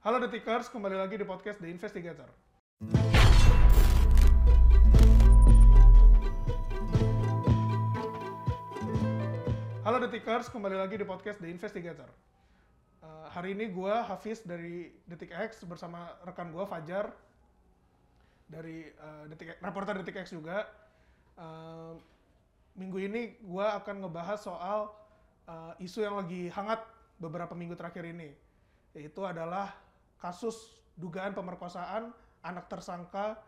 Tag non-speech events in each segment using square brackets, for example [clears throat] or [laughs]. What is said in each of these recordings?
Halo Detikers, kembali lagi di podcast The Investigator. Halo Detikers, kembali lagi di podcast The Investigator. Eh, hari ini gua Hafiz dari Detik X bersama rekan gua Fajar dari eh, Detik reporter Detik X juga. Eh, minggu ini gua akan ngebahas soal eh, isu yang lagi hangat beberapa minggu terakhir ini, yaitu adalah kasus dugaan pemerkosaan anak tersangka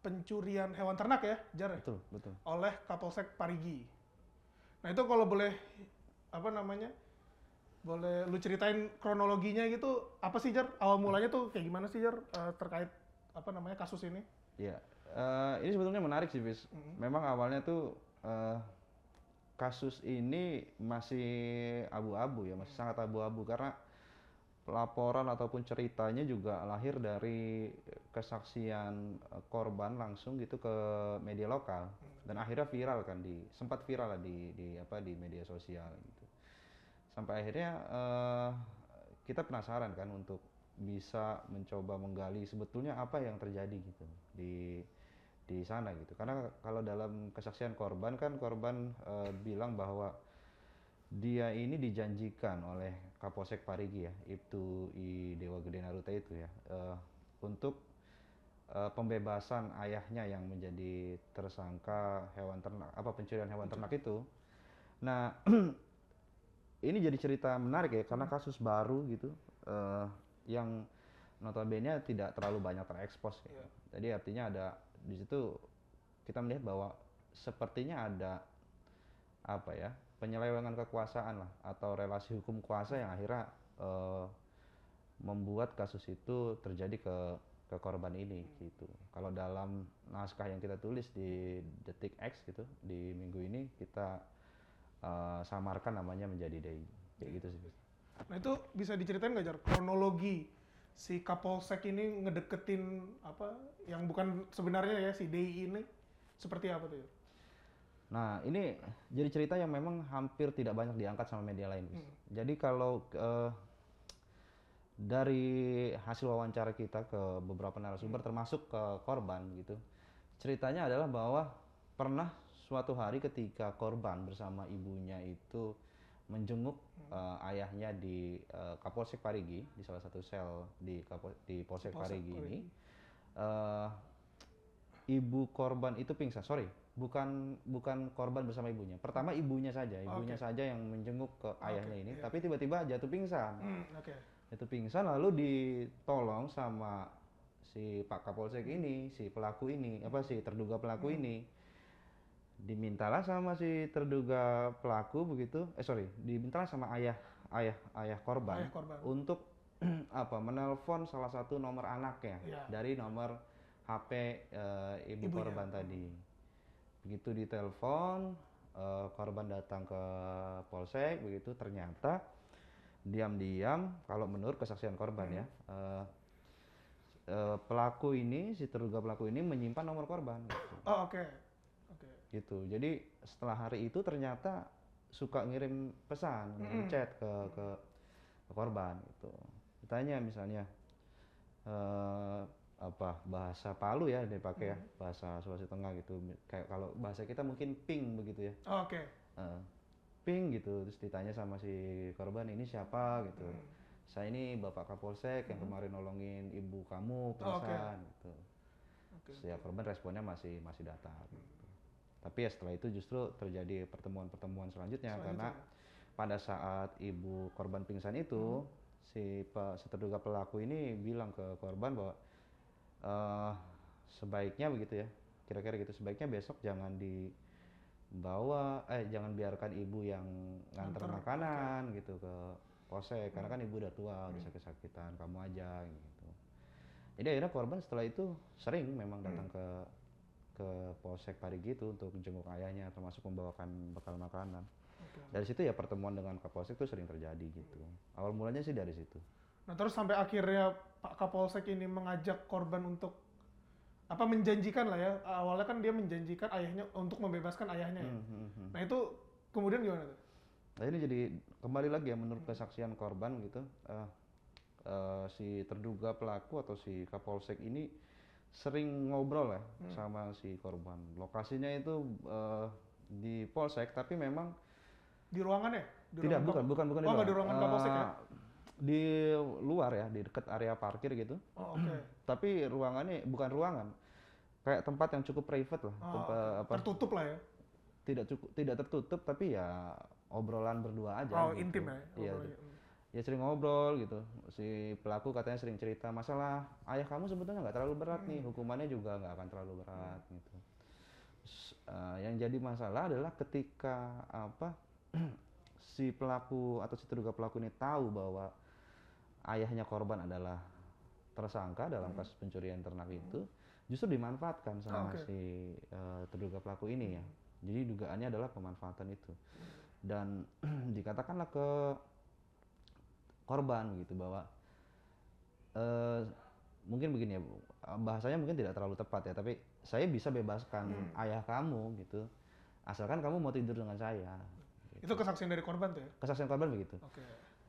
pencurian hewan ternak ya, Jar, ya? Betul, betul. oleh Kapolsek Parigi. Nah itu kalau boleh apa namanya, boleh lu ceritain kronologinya gitu, apa sih Jar? Awal mulanya tuh kayak gimana sih Jar eh, terkait apa namanya kasus ini? Iya. Eh, ini sebetulnya menarik sih, Fis. Memang awalnya tuh eh, kasus ini masih abu-abu ya, masih sangat abu-abu karena laporan ataupun ceritanya juga lahir dari kesaksian eh, korban langsung gitu ke media lokal dan akhirnya viral kan di sempat viral lah di di apa di media sosial gitu. Sampai akhirnya eh, kita penasaran kan untuk bisa mencoba menggali sebetulnya apa yang terjadi gitu di di sana gitu. Karena kalau dalam kesaksian korban kan korban eh, bilang bahwa dia ini dijanjikan oleh Kapolsek Parigi ya, Ibtu I Dewa Gede Naruto itu ya, eh, untuk eh, pembebasan ayahnya yang menjadi tersangka hewan ternak, apa pencurian hewan ternak itu. Nah, [clears throat] ini jadi cerita menarik ya, karena kasus baru gitu, eh, yang notabene tidak terlalu banyak terekspos. gitu. Jadi artinya ada di situ kita melihat bahwa sepertinya ada apa ya penyelewengan kekuasaan lah atau relasi hukum kuasa yang akhirnya eh, membuat kasus itu terjadi ke ke korban ini gitu. Kalau dalam naskah yang kita tulis di Detik X gitu di minggu ini kita eh, samarkan namanya menjadi Dei kayak gitu sih. Nah itu bisa diceritain nggak Jar kronologi si Kapolsek ini ngedeketin apa yang bukan sebenarnya ya si DI ini seperti apa tuh? Nah, ini jadi cerita yang memang hampir tidak banyak diangkat sama media lain. Bis. Jadi kalau eh, dari hasil wawancara kita ke beberapa narasumber termasuk ke korban gitu. Ceritanya adalah bahwa pernah suatu hari ketika korban bersama ibunya itu menjenguk eh, ayahnya di eh, Kapolsek Parigi di salah satu sel di Kapo- di Polsek Parigi ini eh, ibu korban itu pingsan. Sorry, bukan bukan korban bersama ibunya. Pertama ibunya saja, ibunya saja yang menjenguk ke ayahnya ini. Tapi tiba-tiba jatuh pingsan. Hmm, oke. Jatuh pingsan lalu ditolong sama si Pak Kapolsek ini, si pelaku ini, apa sih terduga pelaku ini. Dimintalah sama si terduga pelaku begitu. Eh sorry, dimintalah sama ayah ayah ayah korban Ayah korban. untuk [clears throat] apa menelpon salah satu nomor anaknya Iya. dari nomor HP eh, ibu Ibunya. korban tadi. Begitu ditelepon, eh, korban datang ke polsek, begitu ternyata diam-diam, kalau menurut kesaksian korban ya, eh, eh, pelaku ini, si terduga pelaku ini menyimpan nomor korban. gitu. Oh oke. Oke. gitu. Jadi setelah hari itu ternyata suka ngirim pesan, ngirim chat ke, ke ke korban gitu. Ditanya misalnya eh apa bahasa Palu ya dipakai ya, bahasa Sulawesi Tengah gitu. Kayak kalau bahasa kita mungkin ping begitu ya. Oh, oke. Eh, ping gitu terus ditanya sama si korban ini siapa gitu. Saya ini Bapak Kapolsek yang kemarin nolongin ibu kamu pingsan gitu. Terus ya korban responnya masih masih datar. gitu. Tapi ya setelah itu justru terjadi pertemuan-pertemuan selanjutnya, karena pada saat ibu korban pingsan itu si, pe- si terduga pelaku ini bilang ke korban bahwa eh sebaiknya begitu ya, kira-kira gitu sebaiknya besok jangan dibawa, eh jangan biarkan ibu yang nganter makanan gitu ke polsek, karena kan ibu udah tua, udah sakit-sakitan, kamu aja gitu. Jadi akhirnya korban setelah itu sering memang datang ke ke polsek Parigi itu untuk menjenguk ayahnya, termasuk membawakan bekal makanan. Dari situ ya pertemuan dengan Kapolsek itu sering terjadi gitu. Awal mulanya sih dari situ. Nah terus sampai akhirnya Pak Kapolsek ini mengajak korban untuk apa menjanjikan lah ya awalnya kan dia menjanjikan ayahnya untuk membebaskan ayahnya ya. Nah itu kemudian gimana tuh? Nah ini jadi kembali lagi ya menurut kesaksian korban gitu. eh, eh, si terduga pelaku atau si Kapolsek ini sering ngobrol ya sama si korban. Lokasinya itu eh, di Polsek tapi memang Di ruangan ya? Di tidak ruangan bukan bukan bukan Oh, di ruangan Kapolsek ya? Di luar ya, di dekat area parkir gitu. Oh, oke. Tapi ruangannya bukan ruangan. Kayak tempat yang cukup private lah, Oh, tempat apa Tertutup lah ya? tidak cukup tidak tertutup tapi ya obrolan berdua aja. Oh, gitu. intim ya? Iya, ngobrolnya. ya sering ngobrol gitu. Si pelaku katanya sering cerita masalah ayah kamu sebetulnya nggak terlalu berat nih, Hmm. hukumannya juga nggak akan terlalu berat gitu. Terus, eh, yang jadi masalah adalah ketika apa [clears throat] si pelaku atau si terduga pelaku ini tahu bahwa ayahnya korban adalah tersangka dalam Hmm. kasus pencurian ternak itu, justru dimanfaatkan sama Oke. si eh, terduga pelaku ini ya. Jadi dugaannya adalah pemanfaatan itu. Dan [clears throat] dikatakanlah ke korban gitu bahwa eh mungkin begini ya bahasanya mungkin tidak terlalu tepat ya, tapi saya bisa bebaskan ayah kamu gitu, asalkan kamu mau tidur dengan saya. Itu kesaksian dari korban tuh ya? Kesaksian korban begitu. Oke.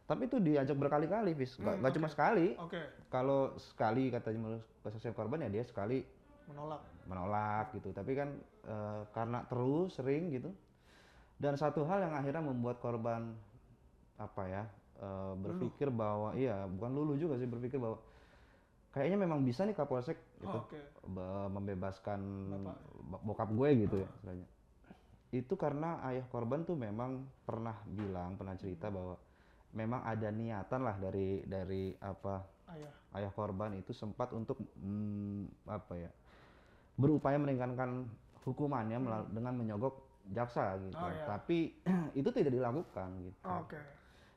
Tapi itu diajak berkali-kali, Fis. Nggak Hmm, nggak cuma sekali. Oke. Kalau sekali katanya menurut kesaksian korban ya dia sekali Menolak. menolak gitu. Tapi kan eh, karena terus sering gitu. Dan satu hal yang akhirnya membuat korban apa ya eh, berpikir bahwa iya bukan lulu juga sih berpikir bahwa kayaknya memang bisa nih Kapolsek gitu Oh, be- membebaskan Bapak. bo- bokap gue gitu ya istilahnya. Itu karena ayah korban tuh memang pernah bilang, pernah cerita bahwa memang ada niatan lah dari dari apa Ayah. ayah korban itu sempat untuk mm, apa ya berupaya meringankan hukumannya melal- dengan menyogok jaksa gitu. Oh, iya. Tapi [clears throat] itu tidak dilakukan gitu. Oke.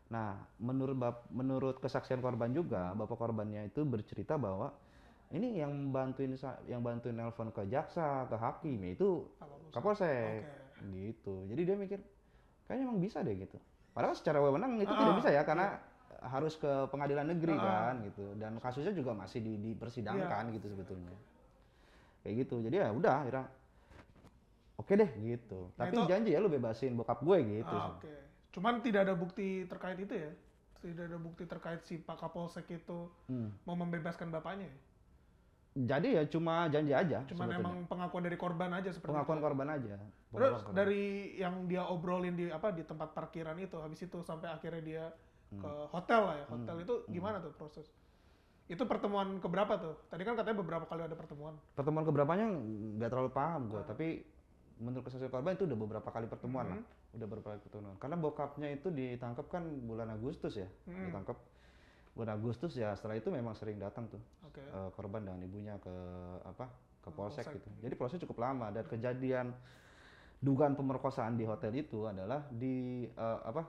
Nah, menurut bap- menurut kesaksian korban juga, bapak korbannya itu bercerita bahwa ini yang bantuin yang bantuin nelpon ke jaksa, ke hakim itu Kapolsek. Oke. Gitu. Jadi dia mikir kayaknya emang bisa deh gitu. Padahal secara wewenang itu Ah, tidak bisa ya karena harus ke pengadilan negeri Ah. kan gitu dan kasusnya juga masih di, dipersidangkan Iya. gitu sebetulnya. Kayak gitu. Jadi ya udah akhirnya oke deh gitu. Nah, Tapi itu- janji ya lu bebasin bokap gue gitu. Ah, Oke. Cuman tidak ada bukti terkait itu ya? Tidak ada bukti terkait si Pak Kapolsek itu Hmm. mau membebaskan bapaknya ya? Jadi ya cuma janji aja. Cuman sebetulnya. emang pengakuan dari korban aja seperti pengakuan itu. korban aja. Terus korban. dari yang dia obrolin di apa di tempat parkiran itu habis itu sampai akhirnya dia Hmm. ke hotel lah ya. Hotel itu gimana tuh proses? Itu pertemuan keberapa tuh? Tadi kan katanya beberapa kali ada pertemuan. pertemuan keberapanya nggak terlalu paham Ah. gue, tapi menurut kesaksian korban itu udah beberapa kali pertemuan lah, Hmm. udah beberapa kali pertemuan. Karena bokapnya itu ditangkap kan bulan Agustus ya, Hmm. ditangkap bulan Agustus ya. Setelah itu memang sering datang tuh Oke. eh, korban dan ibunya ke apa ke polsek polsek. gitu. Jadi proses cukup lama dan kejadian dugaan pemerkosaan di hotel itu adalah di eh, apa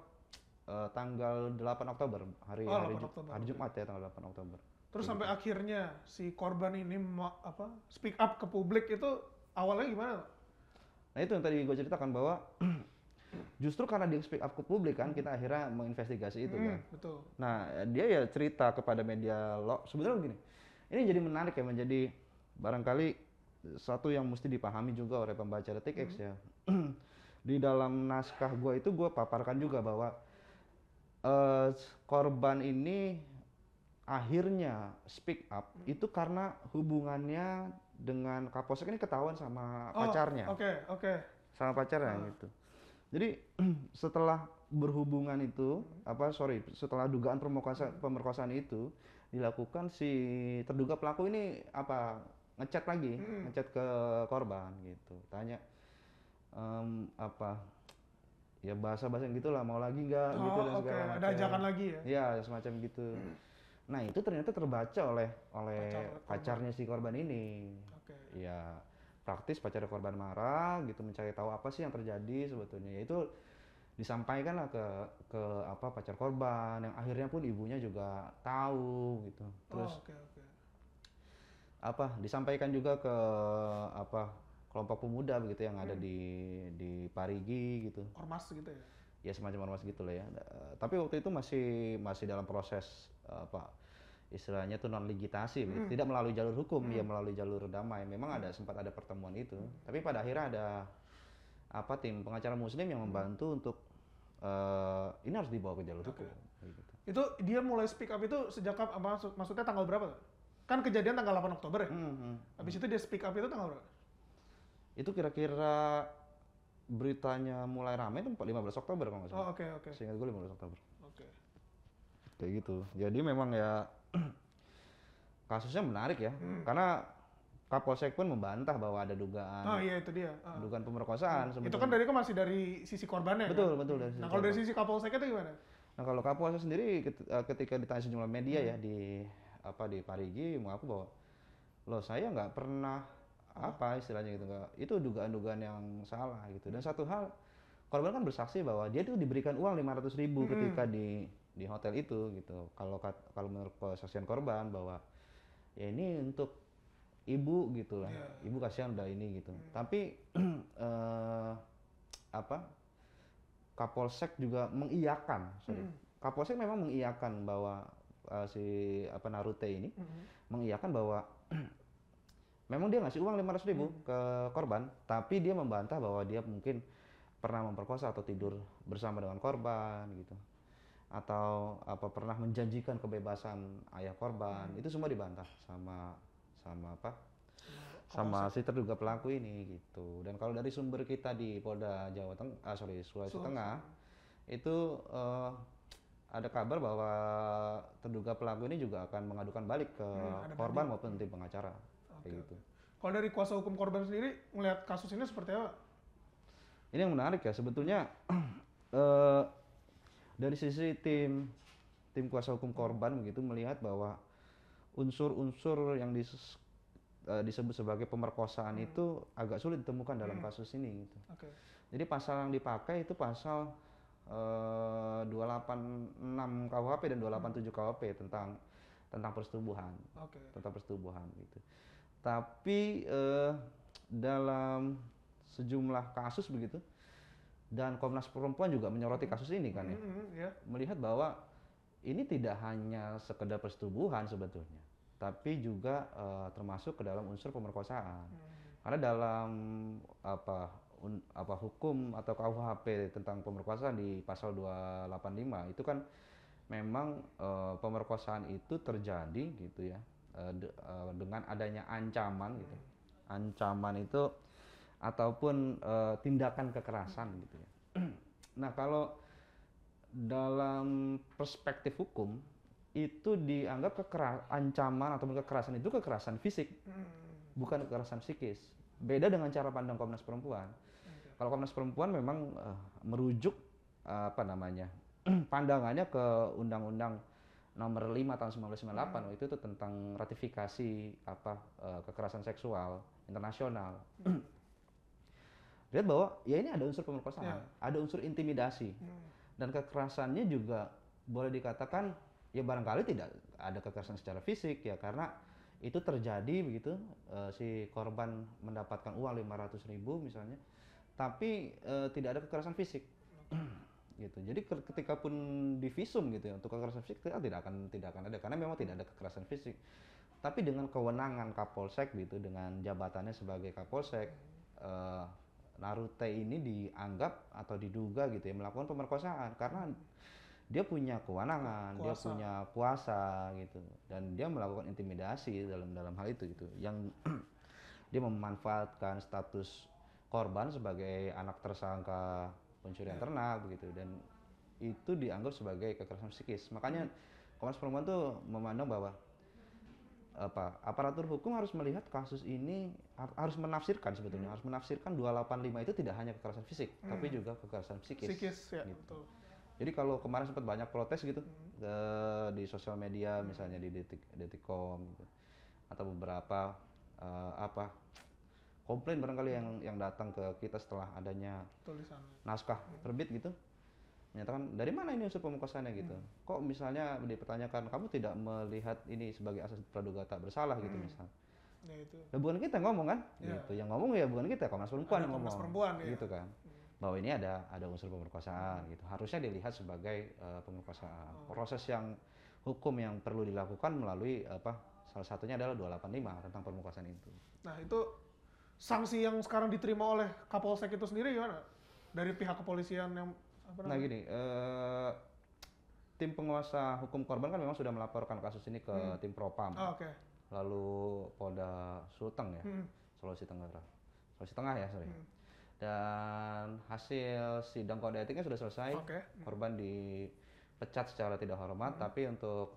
eh, tanggal 8 Oktober hari Oh, hari, 8 Ju- Oktober, hari. Jumat ya tanggal 8 Oktober. Terus sampai akhirnya si korban ini apa speak up ke publik itu awalnya gimana? Nah itu yang tadi gue ceritakan bahwa [clears throat] justru karena dia speak up ke publik kan kita akhirnya menginvestigasi itu kan. Hmm, betul. Nah dia ya cerita kepada media lo sebetulnya begini, ini jadi menarik ya menjadi barangkali satu yang mesti dipahami juga oleh pembaca detik X ya. [clears throat] Di dalam naskah gue itu gue paparkan juga bahwa eh, korban ini akhirnya speak up itu karena hubungannya dengan Kapolsek ini ketahuan sama Oh, pacarnya Oke, oke. sama pacarnya gitu. Jadi [clears throat] setelah berhubungan itu apa sorry setelah dugaan pemerkosaan pemerkosaan itu dilakukan si terduga pelaku ini apa ngechat lagi Hmm. ngechat ke korban gitu tanya em, apa ya bahasa bahasa gitulah mau lagi nggak Oh, gitu dan oke. segala Ada macam. ajakan lagi ya? Iya semacam gitu. Nah itu ternyata terbaca oleh oleh Pacar korban. pacarnya si korban ini Oke. ya praktis pacar korban marah gitu mencari tahu apa sih yang terjadi sebetulnya yaitu disampaikanlah ke ke apa pacar korban yang akhirnya pun ibunya juga tahu gitu terus oh, oke, oke. apa disampaikan juga ke apa kelompok pemuda begitu yang Hmm. ada di di Parigi gitu Ormas gitu ya? ya semacam ormas gitu lah ya tapi waktu itu masih masih dalam proses apa istilahnya tuh non legitasi begitu. tidak melalui jalur hukum ya melalui jalur damai memang ada sempat ada pertemuan itu tapi pada akhirnya ada apa tim pengacara muslim yang membantu untuk eh, ini harus dibawa ke jalur hukum gitu. Itu dia mulai speak up itu sejak apa maksud- maksudnya tanggal berapa? Kan kejadian tanggal 8 Oktober ya. Hmm, hmm. Habis itu dia speak up itu tanggal berapa? Itu kira-kira beritanya mulai ramai itu 15 Oktober kalau nggak salah. Oh, oke oke. Seingat gue 15 Oktober. Oke. Kayak gitu. Jadi memang ya [clears throat] kasusnya menarik ya. Hmm. Karena Kapolsek pun membantah bahwa ada dugaan Oh iya itu dia. Ah. dugaan pemerkosaan Itu sebetulnya. kan dari masih dari sisi korbannya kan? betul, betul dari Nah sisi kalau dari sisi Kapolsek itu gimana? Nah kalau Kapolsek sendiri eh, ketika ditanya sejumlah media ya di apa di Parigi mengaku bahwa loh saya nggak pernah apa istilahnya gitu nggak itu dugaan-dugaan yang salah gitu dan satu hal korban kan bersaksi bahwa dia tuh diberikan uang 500.000 ribu Hmm. ketika di di hotel itu gitu kalau kalau menurut kesaksian korban bahwa ya ini untuk ibu gitu lah Iya. ibu kasihan udah ini gitu tapi [clears throat] eh, apa Kapolsek juga mengiyakan sorry Hmm. Kapolsek memang mengiyakan bahwa eh, si apa Narute ini Mhm. mengiyakan bahwa [clears throat] memang dia ngasih uang 500.000 ribu ke korban, tapi dia membantah bahwa dia mungkin pernah memperkosa atau tidur bersama dengan korban gitu. Atau apa pernah menjanjikan kebebasan ayah korban. Itu semua dibantah sama sama apa? sama si terduga pelaku ini gitu. Dan kalau dari sumber kita di Polda Jawa Tengah, ah, sorry Sulawesi Sulawesi. Tengah, itu eh, ada kabar bahwa terduga pelaku ini juga akan mengadukan balik ke Hmm, korban maupun tim pengacara, kayak gitu. Kalau dari kuasa hukum korban sendiri melihat kasus ini seperti apa? Ini yang menarik ya sebetulnya [clears throat] eh, dari sisi tim tim kuasa hukum korban begitu melihat bahwa unsur-unsur yang dis- eh, disebut sebagai pemerkosaan itu agak sulit ditemukan dalam kasus ini gitu. Oke. Jadi pasal yang dipakai itu pasal eh, 286 KUHP dan 287 KUHP tentang tentang persetubuhan, Oke. tentang persetubuhan gitu. Tapi eh, dalam sejumlah kasus begitu dan Komnas Perempuan juga menyoroti kasus ini kan ya, Mhm, ya. melihat bahwa ini tidak hanya sekedar persetubuhan sebetulnya, tapi juga eh, termasuk ke dalam unsur pemerkosaan. Karena dalam apa un- apa hukum atau KUHP tentang pemerkosaan di pasal 285 itu kan memang eh, pemerkosaan itu terjadi gitu ya eh, de- eh, dengan adanya ancaman gitu. Ancaman itu ataupun eh, tindakan kekerasan gitu ya. [clears throat] nah, kalau dalam perspektif hukum itu dianggap kekera ancaman atau kekerasan itu kekerasan fisik Hmm, bukan kekerasan psikis. Beda dengan cara pandang Komnas Perempuan. Kalau Komnas Perempuan memang eh, merujuk eh, apa namanya [clears throat] pandangannya ke Undang-Undang Nomor 5 tahun 1998 waktu itu tuh tentang ratifikasi apa eh, kekerasan seksual internasional. Lihat bahwa ya ini ada unsur pemerkosaan, Ya. ada unsur intimidasi Hmm. dan kekerasannya juga boleh dikatakan ya barangkali tidak ada kekerasan secara fisik ya karena itu terjadi begitu eh, si korban mendapatkan uang 500.000 ribu misalnya tapi eh, tidak ada kekerasan fisik [clears throat] gitu jadi ke- ketika pun divisum gitu ya untuk kekerasan fisik tidak tidak akan tidak akan ada karena memang tidak ada kekerasan fisik tapi dengan kewenangan Kapolsek gitu dengan jabatannya sebagai Kapolsek eh, Narute ini dianggap atau diduga gitu ya melakukan pemerkosaan. Karena dia punya kewenangan, dia punya kuasa gitu. Dan dia melakukan intimidasi dalam dalam hal itu gitu. Yang [clears throat] dia memanfaatkan status korban sebagai anak tersangka pencurian ternak begitu dan itu dianggap sebagai kekerasan psikis. Makanya Komnas Perempuan tuh memandang bahwa apa aparatur hukum harus melihat kasus ini har- harus menafsirkan sebetulnya harus menafsirkan 285 itu tidak hanya kekerasan fisik tapi juga kekerasan psikis. Psikis ya, gitu. betul. Jadi kalau kemarin sempat banyak protes gitu eh, di sosial media misalnya di detik detikcom gitu. atau beberapa eh, apa komplain barangkali yang yang datang ke kita setelah adanya Tulisan. naskah terbit gitu menyatakan dari mana ini unsur pemerkosaannya gitu. Kok misalnya dipertanyakan kamu tidak melihat ini sebagai asas praduga tak bersalah? Gitu misalnya Ya itu. Nah, bukan kita yang ngomong kan? Iya. gitu. Yang ngomong ya bukan kita Komnas Perempuan Ada yang Komnas ngomong. Perempuan, iya. gitu kan. Bahwa ini ada ada unsur pemerkosaan gitu. Harusnya dilihat sebagai eh, pemerkosaan. Oh. proses yang hukum yang perlu dilakukan melalui apa salah satunya adalah 285 tentang pemerkosaan itu. Nah itu sanksi yang sekarang diterima oleh Kapolsek itu sendiri gimana? Dari pihak kepolisian yang apa Nah gini, eh, tim penguasa hukum korban kan memang sudah melaporkan kasus ini ke tim Propam, Oh, oke. lalu Polda Sulteng ya, Hmm. Sulawesi Tenggara, Sulawesi Tengah ya sorry. Hmm. Dan hasil sidang kode etiknya sudah selesai, Oke. korban dipecat secara tidak hormat, Hmm. tapi untuk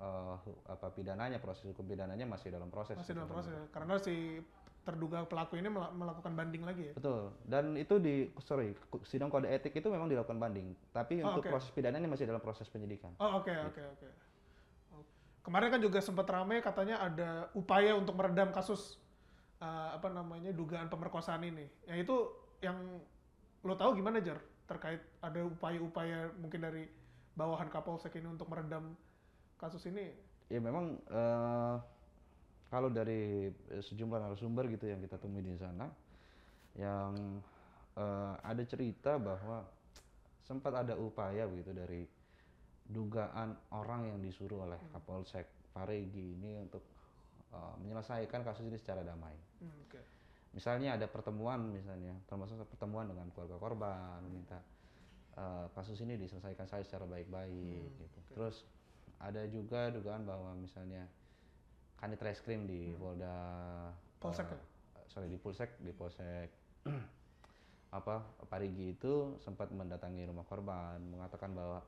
hu- apa pidananya, proses hukum pidananya masih dalam proses. Masih dalam gitu. proses. Karena si terduga pelaku ini mela- melakukan banding lagi ya. Betul. Dan itu di sorry sidang kode etik itu memang dilakukan banding, tapi Oh, untuk oke. proses pidananya masih dalam proses penyidikan. Oh oke oke oke. Oh. Kemarin kan juga sempat ramai katanya ada upaya untuk meredam kasus uh, apa namanya dugaan pemerkosaan ini. Ya itu yang lo tahu gimana Jar terkait ada upaya-upaya mungkin dari bawahan Kapolsek ini untuk meredam kasus ini. Ya memang eh, kalau dari eh, sejumlah narasumber gitu yang kita temui di sana, yang eh, ada cerita bahwa sempat ada upaya begitu dari dugaan orang yang disuruh oleh Kapolsek Parigi ini untuk eh, menyelesaikan kasus ini secara damai. Hmm, oke. Misalnya ada pertemuan misalnya, termasuk pertemuan dengan keluarga korban, minta eh, kasus ini diselesaikan saya secara baik-baik gitu. Terus ada juga dugaan bahwa misalnya kanit reskrim di Polda Polsek eh, ya? sorry di Polsek di Polsek [clears throat] apa Parigi itu sempat mendatangi rumah korban mengatakan bahwa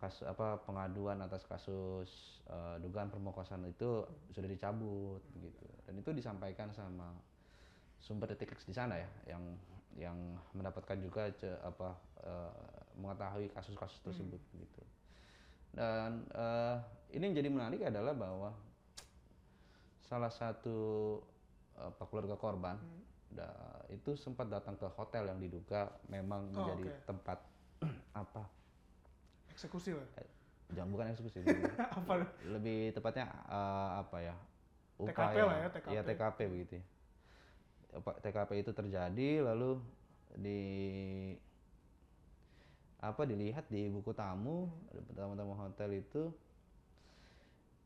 kasus apa pengaduan atas kasus eh, dugaan pemerkosaan itu sudah dicabut gitu. Dan itu disampaikan sama sumber detik di sana ya yang yang mendapatkan juga ce- apa eh, mengetahui kasus-kasus tersebut gitu. Dan eh, ini yang jadi menarik adalah bahwa salah satu apa keluarga korban da- itu sempat datang ke hotel yang diduga memang Oh, menjadi oke. tempat [clears throat] apa Eksekusi lah. jangan bukan eksekusi lebih, [laughs] apa? lebih tepatnya eh, apa ya TKP lah ya, TKP. Iya, TKP begitu ya. TKP itu terjadi lalu di apa dilihat di buku tamu Hmm. tamu-tamu hotel itu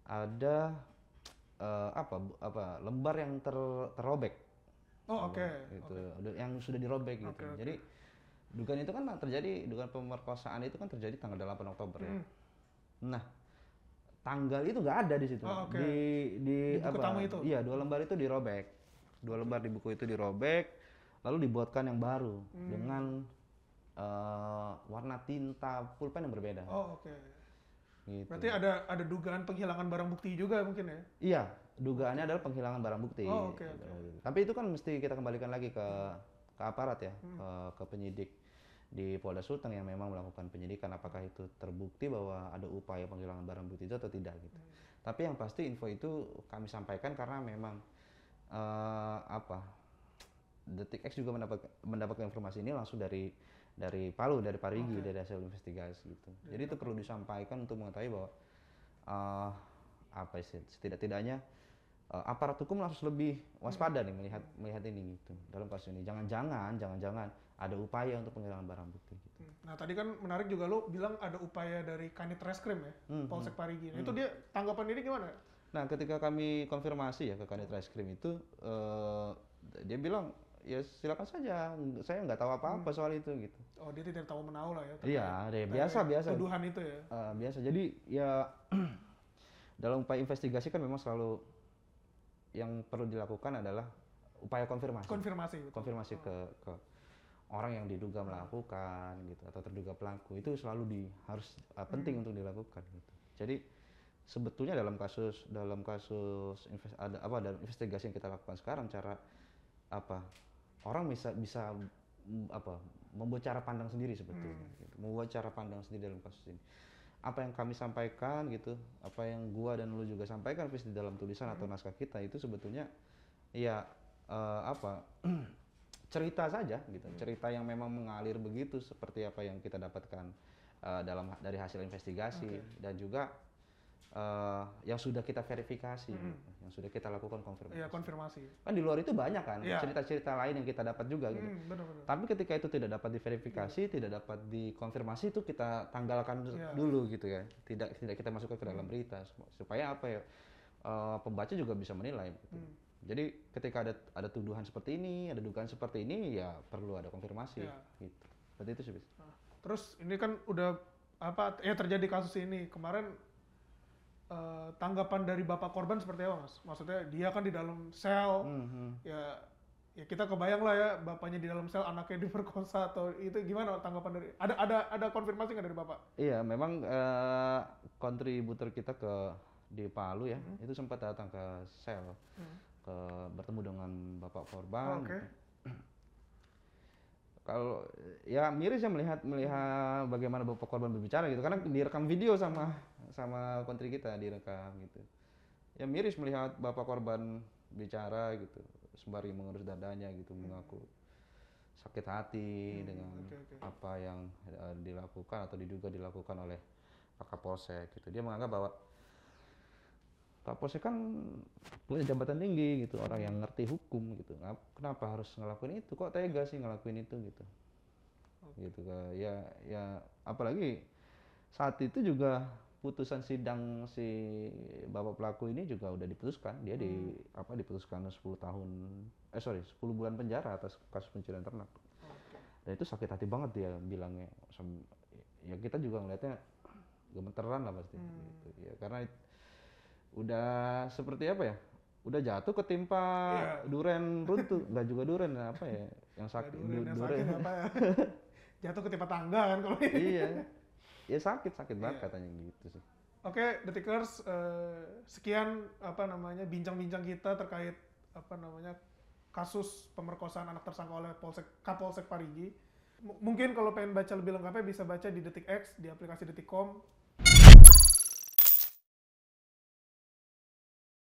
ada eh, apa apa lembar yang ter- terrobek Oh oke. gitu Udah- yang sudah dirobek gitu Oke, oke. jadi dugaan itu kan terjadi dugaan pemerkosaan itu kan terjadi tanggal 8 Oktober ya Hmm. nah tanggal itu nggak ada di situ Oh, oke. di di, Di buku tamu itu? iya dua lembar itu dirobek dua lembar di buku itu dirobek lalu dibuatkan yang baru Hmm. dengan eh, warna tinta pulpen yang berbeda Oh oke. Gitu Berarti ada ada dugaan penghilangan barang bukti juga mungkin ya? iya dugaannya adalah penghilangan barang bukti Oh, oke, gitu. oke. tapi itu kan mesti kita kembalikan lagi ke ke aparat ya Hmm. ke, ke penyidik di Polda Sulteng yang memang melakukan penyidikan apakah itu terbukti bahwa ada upaya penghilangan barang bukti itu atau tidak gitu. Hmm. Tapi yang pasti info itu kami sampaikan karena memang eh, apa Detik X juga mendapat mendapatkan informasi ini langsung dari dari Palu dari Parigi dari hasil investigasi gitu. Jadi itu perlu disampaikan untuk mengetahui bahwa eh, apa sih setidak-tidaknya eh, aparat hukum harus lebih waspada nih melihat melihat ini gitu dalam kasus ini. Jangan-jangan jangan-jangan ada upaya untuk penghilangan barang bukti gitu. Hmm. Nah tadi kan menarik juga lo bilang ada upaya dari Kanit Reskrim ya, Hmm, Polsek Parigi. Nah, Itu dia tanggapan ini gimana? Nah, ketika kami konfirmasi ya ke Kanit Reskrim itu, eh, dia bilang ya silakan saja, saya nggak tahu apa-apa soal itu gitu. Oh dia tidak tahu menahu lah ya. Iya, deh, biasa biasa, Tuduhan itu ya. Eh, biasa. Jadi ya [clears throat] dalam upaya investigasi kan memang selalu yang perlu dilakukan adalah upaya konfirmasi, Konfirmasi gitu. konfirmasi ke ke orang yang diduga melakukan gitu atau terduga pelaku itu selalu di harus uh, penting untuk dilakukan gitu. Jadi sebetulnya dalam kasus dalam kasus invest, ada apa dalam investigasi yang kita lakukan sekarang cara apa orang bisa bisa mm, apa membuat cara pandang sendiri sebetulnya gitu. membuat cara pandang sendiri dalam kasus ini. Apa yang kami sampaikan gitu apa yang gua dan lu juga sampaikan di dalam tulisan atau naskah kita itu sebetulnya ya eh, apa [clears throat] cerita saja gitu. Cerita yang memang mengalir begitu seperti apa yang kita dapatkan eh, dalam dari hasil investigasi dan juga eh, yang sudah kita verifikasi gitu, yang sudah kita lakukan konfirmasi Iya konfirmasi. kan di luar itu banyak kan Iya. cerita-cerita lain yang kita dapat juga gitu Hmm, benar-benar. tapi ketika itu tidak dapat diverifikasi, tidak dapat dikonfirmasi itu kita tanggalkan Iya. dulu gitu ya. Tidak tidak kita masukkan ke dalam berita supaya apa ya? eh, pembaca juga bisa menilai. gitu. Hmm. Jadi ketika ada ada tuduhan seperti ini, ada dugaan seperti ini, ya perlu ada konfirmasi. Iya. Gitu. Seperti itu sih. Bis. Terus ini kan udah apa ya terjadi kasus ini kemarin eh, tanggapan dari bapak korban seperti apa mas? Maksudnya dia kan di dalam sel, Hmm, hmm. ya ya kita kebayang lah ya bapaknya di dalam sel anaknya [laughs] diperkosa atau itu gimana tanggapan dari ada ada ada konfirmasi nggak dari bapak? Iya, memang eh, kontributor kita ke di Palu ya, itu sempat datang ke sel, Hmm. ke bertemu dengan bapak korban. Oke. gitu. [clears throat] Kalau ya miris ya melihat melihat bagaimana bapak korban berbicara gitu, karena direkam video sama sama kontri kita direkam gitu. Ya miris melihat bapak korban bicara gitu, sembari mengurus dadanya gitu, mengaku sakit hati dengan Hmm, oke, oke. apa yang eh, dilakukan atau diduga dilakukan oleh Pak Kapolsek gitu. Dia menganggap bahwa Kapolsek kan punya jabatan tinggi gitu, orang yang ngerti hukum gitu. Kenapa harus ngelakuin itu? Kok tega sih ngelakuin itu gitu? Gitu kan. Ya ya apalagi saat itu juga putusan sidang si bapak pelaku ini juga udah diputuskan. Dia di apa diputuskan 10 tahun eh sorry 10 bulan penjara atas kasus pencurian ternak. Dan itu sakit hati banget dia bilangnya. Ya kita juga ngeliatnya gemeteran lah pasti. Gitu. Ya karena it- udah seperti apa ya? Udah jatuh ketimpa Iya. duren runtuh, [laughs] nggak juga duren apa ya? Yang sakit Durian du- yang duren. sakit apa ya? [laughs] Jatuh ketimpa tangga kan kalau ini. iya. Ya sakit sakit banget Iya. katanya gitu sih. Oke, Detikers, eh, sekian apa namanya bincang-bincang kita terkait apa namanya kasus pemerkosaan anak tersangka oleh Polsek Kapolsek Parigi. M- mungkin kalau pengen baca lebih lengkapnya bisa baca di Detik X di aplikasi Detikcom